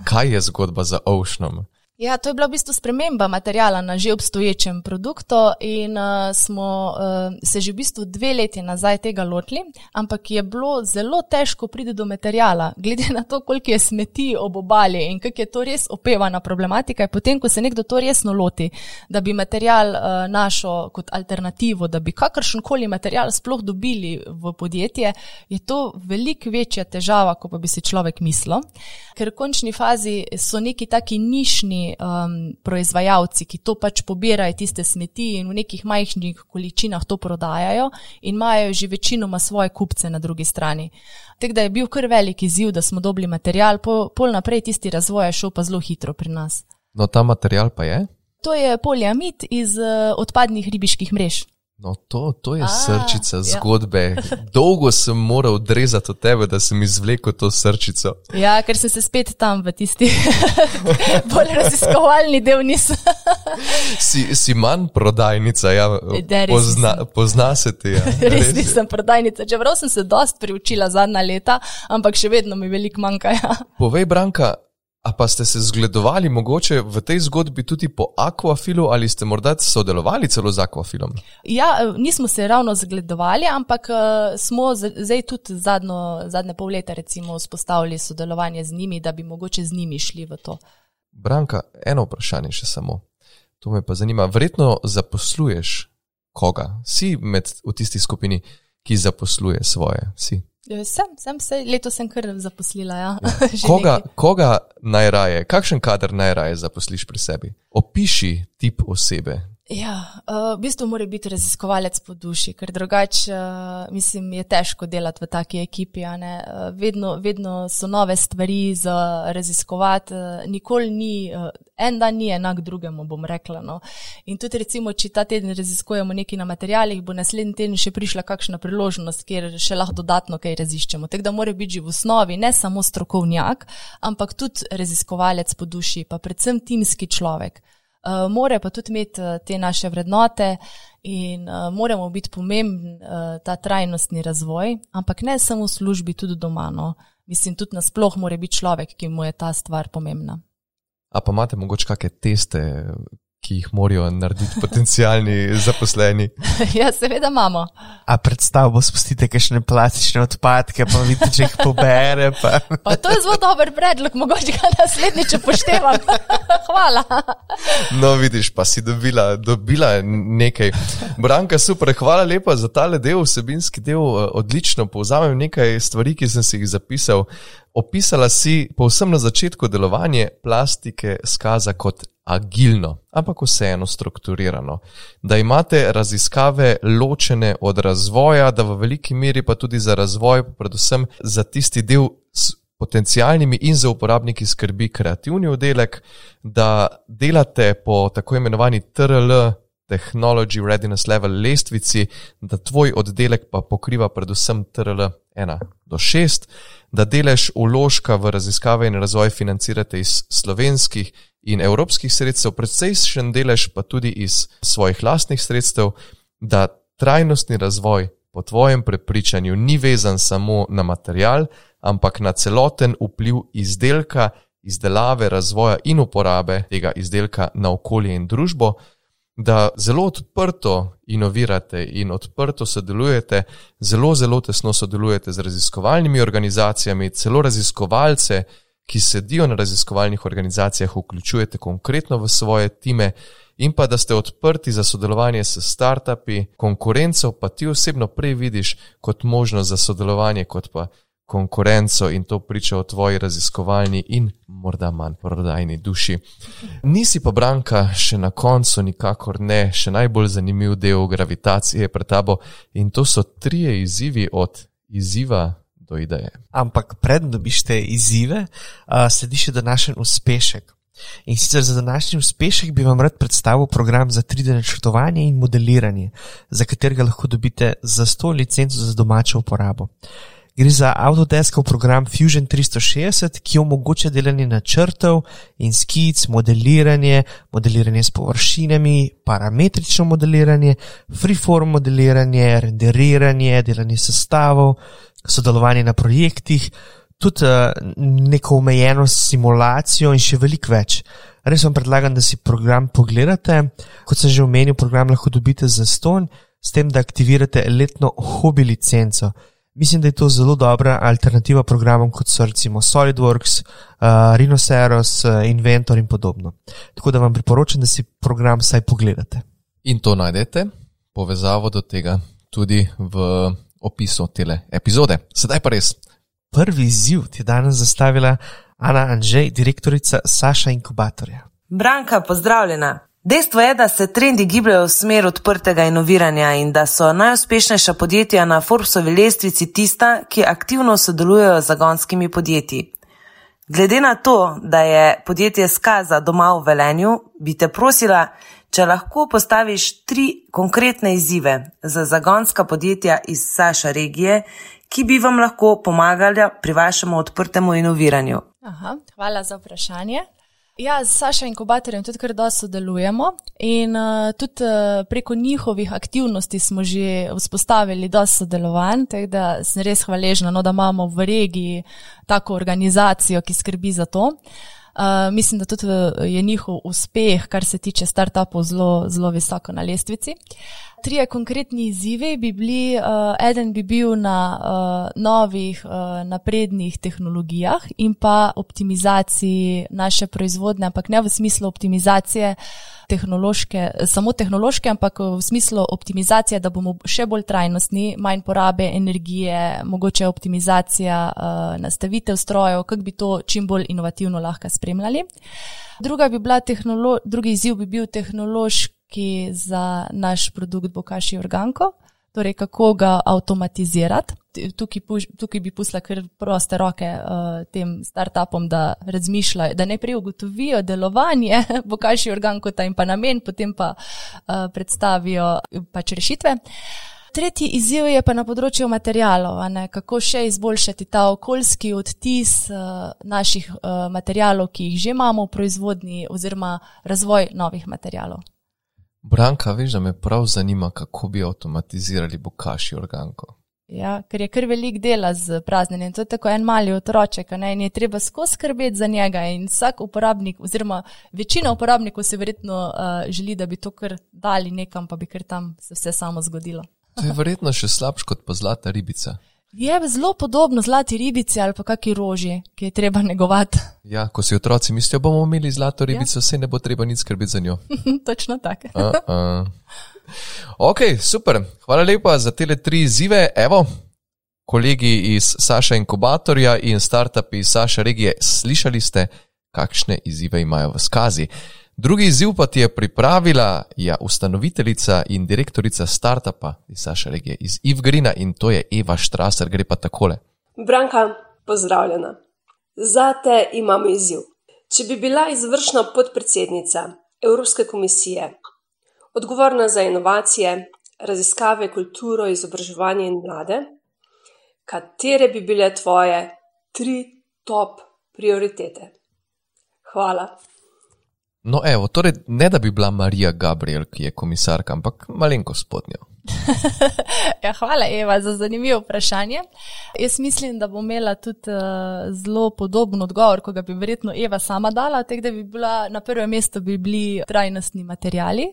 kaj je zgodba za Oceanom? Ja, to je bila v bistvu sprememba materijala na že obstoječem produktu in uh, smo uh, se že v bistvu dve leti nazaj tega lotili, ampak je bilo zelo težko priti do materijala, glede na to, koliko je smeti ob obali in kako je to res opevana problematika. Je potem, ko se nekdo to resno loti, da bi materijal uh, našel kot alternativo, da bi kakršen koli materijal sploh dobili v podjetje, je to veliko večja težava, kot pa bi si človek mislil. Ker v končni fazi so neki taki nišni um, proizvajalci, ki to pač pobirajo, tiste smeti in v nekih majhnih količinah to prodajajo in imajo že večinoma svoje kupce na drugi strani. Tako da je bil kar velik izziv, da smo dobili material, pol, pol naprej tisti razvoj je šel pa zelo hitro pri nas. No, ta material pa je? To je poliamid iz uh, odpadnih ribiških mrež. No, to, to je A, srčica ja. zgodbe. Ja. Dolgo sem moral odrezati od tebe, da sem izvlekel to srčico. Ja, ker sem se spet tam v tisti bolj raziskovalni del nisem. si, si manj prodajnica, ja, pozna, pozna se ti. Ja. Res nisem prodajnica, čeprav sem se dost priučila zadnja leta, ampak še vedno mi veliko manjka. Ja. Povej, Branka, A pa ste se zgledovali mogoče v tej zgodbi tudi po akvafilu ali ste morda sodelovali celo z akvafilom? Ja, e, nismo se ravno zgledovali, ampak e, smo zdaj tudi zadnjo, zadnje pol leta recimo vzpostavili sodelovanje z njimi, da bi mogoče z njimi šli v to. Branka, eno vprašanje še samo. To me pa zanima. Verjetno zaposluješ koga? Si med v tisti skupini, ki zaposluje svoje? Si? Ja, sem, sem se, letos sem kar zaposlila. Ja. Ja. koga, koga najraje, kakšen kader najraje zaposliš pri sebi? Opiši tip osebe, Ja, uh, v bistvu mora biti raziskovalec po duši, ker drugače, uh, mislim, je težko delati v taki ekipi. Uh, vedno, vedno so nove stvari za raziskovati, uh, nikoli ni, uh, en dan ni enak drugemu, bom rekla. No. In tudi, recimo, če ta teden raziskujemo nekaj na materijalih, bo naslednji teden še prišla kakšna priložnost, kjer še lahko dodatno kaj raziščemo. Tako da mora biti že v osnovi ne samo strokovnjak, ampak tudi raziskovalec po duši, pa predvsem timski človek. Uh, more pa tudi imeti uh, te naše vrednote in uh, moramo biti pomemben uh, ta trajnostni razvoj, ampak ne samo v službi, tudi doma. No. Mislim, tudi nasploh mora biti človek, ki mu je ta stvar pomembna. A pa imate mogoče kakšne teste, ki jih morajo narediti potencijalni zaposleni. ja, seveda imamo. A predstavljamo, spustite kakšne plastične odpadke, pa vidite, če jih pobere. Pa. pa to je zelo dober predlog, mogoče ga naslednjič upoštevam. Hvala. no, vidiš, pa si dobila, dobila nekaj. Branka, super, hvala lepa za tale del, vsebinski del, odlično povzamem nekaj stvari, ki sem si jih zapisal. Opisala si povsem na začetku delovanje plastike skaza kot agilno, ampak vseeno strukturirano. Da imate raziskave ločene od razvoja, da v veliki meri pa tudi za razvoj, predvsem za tisti del s potencijalnimi in za uporabniki skrbi kreativni oddelek, da delate po tako imenovani TRL. Technology Readiness Level lestvici, da tvoj oddelek pa pokriva predvsem TRL 1 do 6, da delež uložka v raziskave in razvoj financirate iz slovenskih in evropskih sredstev, precejšen delež pa tudi iz svojih lastnih sredstev, da trajnostni razvoj po tvojem prepričanju ni vezan samo na material, ampak na celoten vpliv izdelka, izdelave, razvoja in uporabe tega izdelka na okolje in družbo, da zelo odprto inovirate in odprto sodelujete, zelo, zelo tesno sodelujete z raziskovalnimi organizacijami, celo raziskovalce, ki sedijo na raziskovalnih organizacijah, vključujete konkretno v svoje time, in pa da ste odprti za sodelovanje s startupi, konkurenco pa ti osebno prej vidiš kot možnost za sodelovanje, kot pa konkurenco in to priča o tvoji raziskovalni in morda manj prodajni duši. Nisi pa branka še na koncu, nikakor ne, še najbolj zanimiv del gravitacije pred tabo in to so trije izzivi od izziva do ideje. Ampak predno dobiš te izzive, uh, sledi še današnji uspešek. In sicer za današnji uspešek bi vam rad predstavil program za 3D načrtovanje in modeliranje, za katerega lahko dobite za 100 licenco za domačo uporabo. Gre za Autodeskov program Fusion 360, ki omogoča delanje načrtov in skic, modeliranje, modeliranje s površinami, parametrično modeliranje, freeform modeliranje, renderiranje, delanje sestavov, sodelovanje na projektih, tudi uh, neko omejeno simulacijo in še veliko več. Res vam predlagam, da si program pogledate. Kot sem že omenil, program lahko dobite za ston, s tem, da aktivirate letno hobi licenco. Mislim, da je to zelo dobra alternativa programom, kot so recimo SolidWorks, uh, Rhinoceros, uh, Inventor in podobno. Tako da vam priporočam, da si program vsaj pogledate. In to najdete, povezavo do tega, tudi v opisu tele epizode. Sedaj pa res. Prvi izziv ti je danes zastavila Ana Anžej, direktorica Saša Inkubatorja. Branka, pozdravljena. Dejstvo je, da se trendi gibljajo v smer odprtega inoviranja in da so najuspešnejša podjetja na Forbesovi lestvici tista, ki aktivno sodelujejo z zagonskimi podjetji. Glede na to, da je podjetje Skaza doma v Velenju, bi te prosila, če lahko postaviš tri konkretne izzive za zagonska podjetja iz Saša regije, ki bi vam lahko pomagali pri vašem odprtemu inoviranju. Aha, hvala za vprašanje. Ja, z Saša inkubatorjem tudi kar dosto sodelujemo in uh, tudi uh, preko njihovih aktivnosti smo že vzpostavili dosto sodelovanj, tako da sem res hvaležna, no, da imamo v regiji tako organizacijo, ki skrbi za to. Uh, mislim, da tudi je njihov uspeh, kar se tiče startupov, zelo, zelo visoko na lestvici. Uh, trije konkretni izzivi bi bili, uh, eden bi bil na uh, novih uh, naprednih tehnologijah in pa optimizaciji naše proizvodne, ampak ne v smislu optimizacije tehnološke, samo tehnološke, ampak v smislu optimizacije, da bomo še bolj trajnostni, manj porabe energije, mogoče optimizacija uh, nastavitev strojev, kako bi to čim bolj inovativno lahko spremljali. Druga bi bila drugi izziv bi bil tehnološki za naš produkt Bokaši Organko, torej kako ga avtomatizirati. Tukaj, tukaj bi pustila kar proste roke uh, tem startupom, da razmišljajo, da najprej ugotovijo delovanje Bokaši Organko in pa namen, potem pa uh, predstavijo pač rešitve. Tretji izziv je pa na področju materijalov, kako še izboljšati ta okoljski odtis uh, naših uh, materijalov, ki jih že imamo v proizvodnji, oziroma razvoj novih materijalov. Branka, veš, da me prav zanima, kako bi avtomatizirali bokaši organko. Ja, ker je kar velik dela z praznjenjem. To je tako en mali otroček, ne? in je treba skozi skrbeti za njega. In vsak uporabnik, oziroma večina uporabnikov, se verjetno uh, želi, da bi to kar dali nekam, pa bi kar tam se vse samo zgodilo. To je verjetno še slabš kot pa zlata ribica. Je zelo podobno zlati ribici ali pa kakšni roži, ki je treba negovati. Ja, ko si otroci mislijo, bomo imeli zlato ribico, ja. se ne bo treba nič skrbeti za njo. Točno tako. uh, uh. Ok, super. Hvala lepa za te tri izzive. Evo, kolegi iz Saša Inkubatorja in startupi Saša regije, slišali ste, kakšne izzive imajo v skazi. Drugi izziv pa ti je pripravila ja, ustanoviteljica in direktorica startupa Saša regije, iz Ivgrina in to je Eva Štraser, gre pa takole. Branka, pozdravljena. Zate imamo izziv. Če bi bila izvršna podpredsednica Evropske komisije, odgovorna za inovacije, raziskave, kulturo, izobraževanje in mlade, katere bi bile tvoje tri top prioritete? Hvala. No, evo, torej, ne da bi bila Marija Gabriel, ki je komisarka, ampak malenko spodnjo. ja, hvala, Eva, za zanimivo vprašanje. Jaz mislim, da bom imela tudi uh, zelo podoben odgovor, kot ga bi verjetno Eva sama dala. Tek, da bi bila na prvem mestu bi bili trajnostni materijali.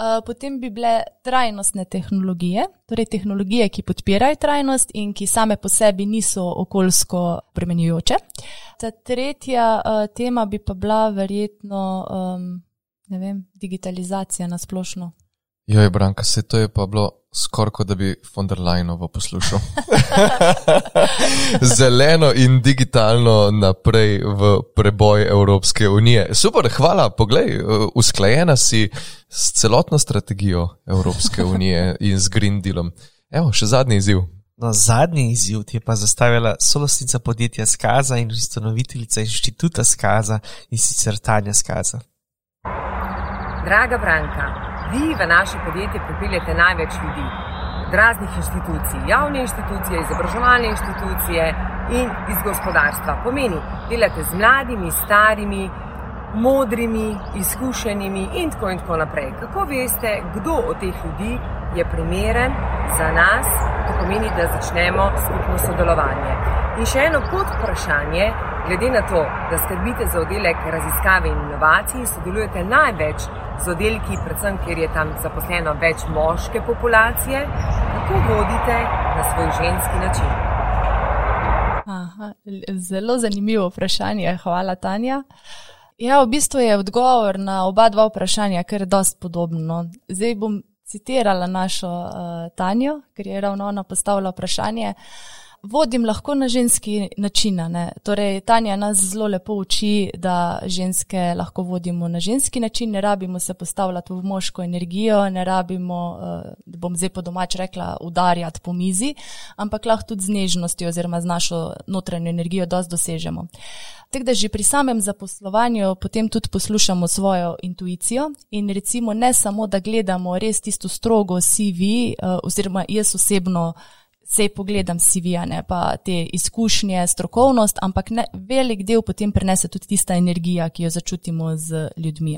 Uh, potem bi bile trajnostne tehnologije, torej tehnologije, ki podpirajo trajnost in ki same po sebi niso okoljsko premenjujoče. Ta tretja uh, tema bi pa bila verjetno um, vem, digitalizacija na splošno. Joj, Branka, se to je pa bilo skoraj kot da bi von der Leinovo poslušal. Zeleno in digitalno naprej v preboj Evropske unije. Super, hvala, poglej, uh, usklajena si s celotno strategijo Evropske unije in z Green Dealom. Evo, še zadnji izziv. No, zadnji izziv je pa zastavila solostnica podjetja Skaza in ustanoviteljica inštituta Skaza in sicer Tanja Skaza. Draga Branka, vi v naše podjetje pripeljete največ ljudi. Raznih inštitucij, javne institucije, izobraževalne institucije in iz gospodarstva. Pomeni, delate z mladimi, starimi, modrimi, izkušenimi in tako in tako naprej. Kako veste, kdo od teh ljudi je primeren za nas, to pomeni, da začnemo skupno sodelovanje. In še eno pod vprašanje, glede na to, da skrbite za oddelek raziskave in inovacij, sodelujete največ z oddelki, predvsem ker je tam zaposleno več moške populacije, kako vodite na svoj ženski način. Aha, zelo zanimivo vprašanje, hvala Tanja. Ja, v bistvu je odgovor na oba dva vprašanja, ker je dost podobno. Zdaj bom citirala našo uh, Tanjo, ker je ravno ona postavila vprašanje. Vodim lahko na ženski način. Torej, Tanja nas zelo lepo uči, da ženske lahko vodimo na ženski način, ne rabimo se postavljati v moško energijo, ne rabimo, da bom zdaj po domač rekla, udarjati po mizi, ampak lahko tudi z nežnostjo oziroma z našo notranjo energijo dosti dosežemo. Tako da že pri samem zaposlovanju potem tudi poslušamo svojo intuicijo in recimo ne samo, da gledamo res tisto strogo CV, uh, oziroma jaz osebno se pogledam CV-ane, pa te izkušnje, strokovnost, ampak ne, velik del potem prenese tudi tista energija, ki jo začutimo z ljudmi.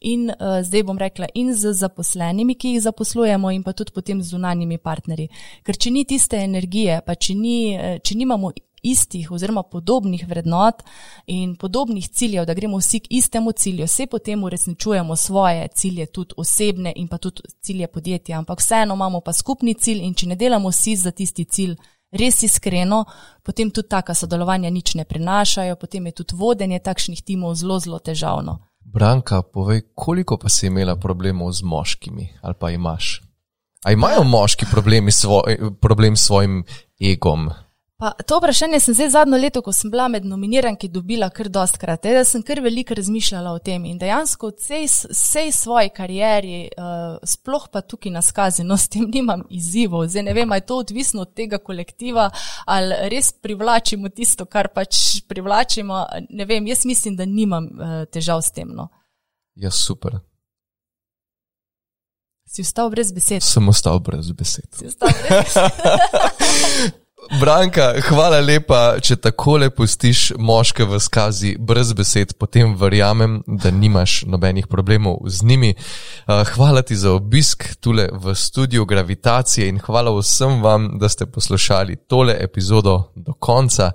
In uh, zdaj bom rekla, in z zaposlenimi, ki jih zaposlujemo, in pa tudi potem z zunanjimi partnerji. Ker če ni tiste energije, pa če, ni, eh, če nimamo istih oziroma podobnih vrednot in podobnih ciljev, da gremo vsi k istemu cilju, vse potem uresničujemo svoje cilje, tudi osebne in pa tudi cilje podjetja, ampak vseeno imamo pa skupni cilj in če ne delamo vsi za tisti cilj res iskreno, potem tudi taka sodelovanja nič ne prinašajo, potem je tudi vodenje takšnih timov zelo, zelo težavno. Branka, povej, koliko pa si imela problemov z moškimi ali pa imaš? A imajo moški problemi svoj, problem s svojim egom? Pa, to vprašanje sem zdaj zadnjo leto, ko sem bila med nominiranki, dobila kar dostkrat. Da sem kar veliko razmišljala o tem in dejansko v vsej svoji karieri, uh, sploh pa tukaj na skazi, no s tem nimam izzivov. Zdaj ne vem, ali je to odvisno od tega kolektiva ali res privlačimo tisto, kar pač privlačimo. Ne vem, jaz mislim, da nimam uh, težav s tem. No. Ja, super. Si ostal brez besed. Sem ostal brez besed. Si ostal brez besed. Branka, hvala lepa, če tako le pustiš moške v skazi brez besed, potem verjamem, da nimaš nobenih problemov z njimi. Eh, hvala ti za obisk tule v studiu Gravitacije in hvala vsem vam, da ste poslušali tole epizodo do konca.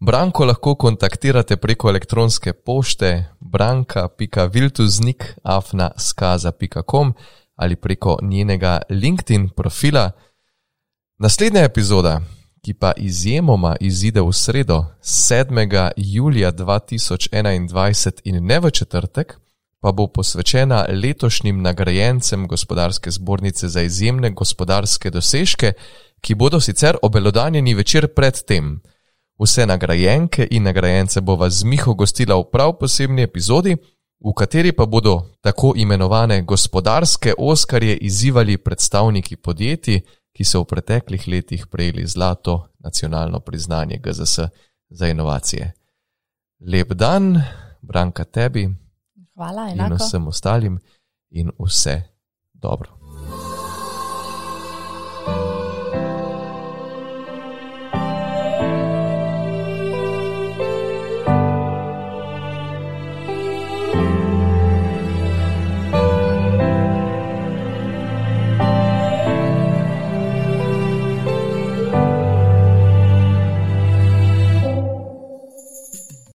Branko lahko kontaktirate preko elektronske pošte branka.viltuznik.afna.skaza.com ali preko njenega LinkedIn profila. Naslednja epizoda ki pa izjemoma izide v sredo 7. julija 2021 in ne v četrtek, pa bo posvečena letošnjim nagrajencem gospodarske zbornice za izjemne gospodarske dosežke, ki bodo sicer obelodanjeni večer predtem. Vse nagrajenke in nagrajence bo vas z Miho gostila v prav posebni epizodi, v kateri pa bodo tako imenovane gospodarske oskarje izzivali predstavniki podjetij, ki so v preteklih letih prejeli zlato nacionalno priznanje GZS za inovacije. Lep dan, Branka, tebi. Hvala, enako. In vsem ostalim in vse dobro. thank you